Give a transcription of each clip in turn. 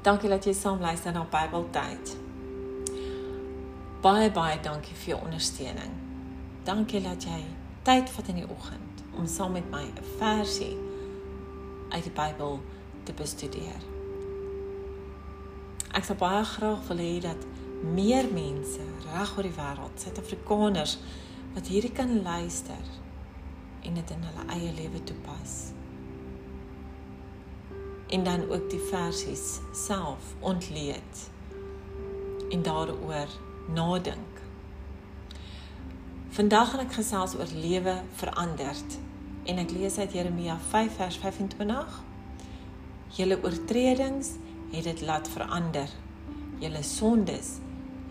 Dankie dat jy saam luister na Bybeltyd. Baie baie dankie vir jou ondersteuning. Dankie dat jy tyd vat in die oggend om saam met my 'n versie uit die Bybel te bestudeer. Ek sou baie graag wil hê dat meer mense reg oor die wêreld, Suid-Afrikaners, wat hierdie kan luister en dit in hulle eie lewe toepas en dan ook die versies self ontleed en daaroor nadink. Vandag gaan ek gesels oor lewe veranderd en ek lees uit Jeremia 5 vers 25. Julle oortredings het dit laat verander. Julle sondes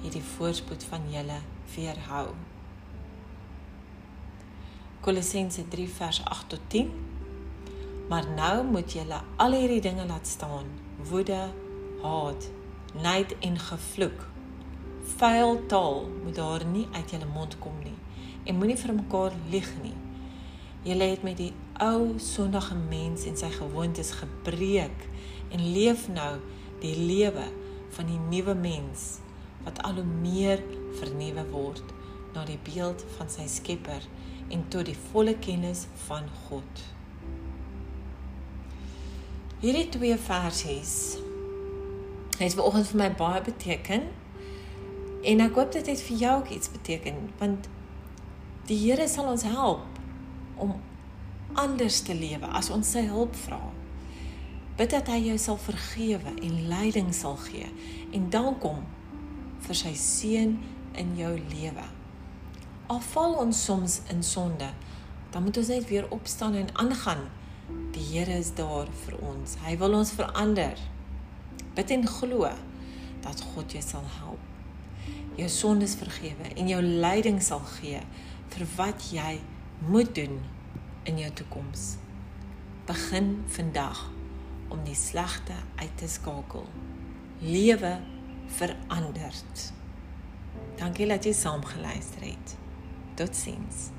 het die voorspoed van julle weerhou. Kolossense 3 vers 8 tot 10 Maar nou moet julle al hierdie dinge laat staan: woede, haat, nait en gevloek. Vuil taal moet daar nie uit julle mond kom nie en moenie vir mekaar lieg nie. Julle het met die ou sondige mens en sy gewoontes gebreek en leef nou die lewe van die nuwe mens wat al hoe meer vernuwe word na die beeld van sy Skepper en tot die volle kennis van God. Hierdie twee versies het vanoggend vir my baie beteken. En ek hoop dit het vir jou ook iets beteken want die Here sal ons help om anders te lewe as ons sy hulp vra. Bid dat hy jou sal vergewe en leiding sal gee en dan kom vir sy seën in jou lewe. Al val ons soms in sonde, dan moet ons net weer opstaan en aangaan Die Here is daar vir ons. Hy wil ons verander. Bid en glo dat God jou sal help. Jou sondes vergewe en jou leiding sal gee vir wat jy moet doen in jou toekoms. Begin vandag om die slegte uit te skakel. Lewe veranderd. Dankie dat jy saam geluister het. Totsiens.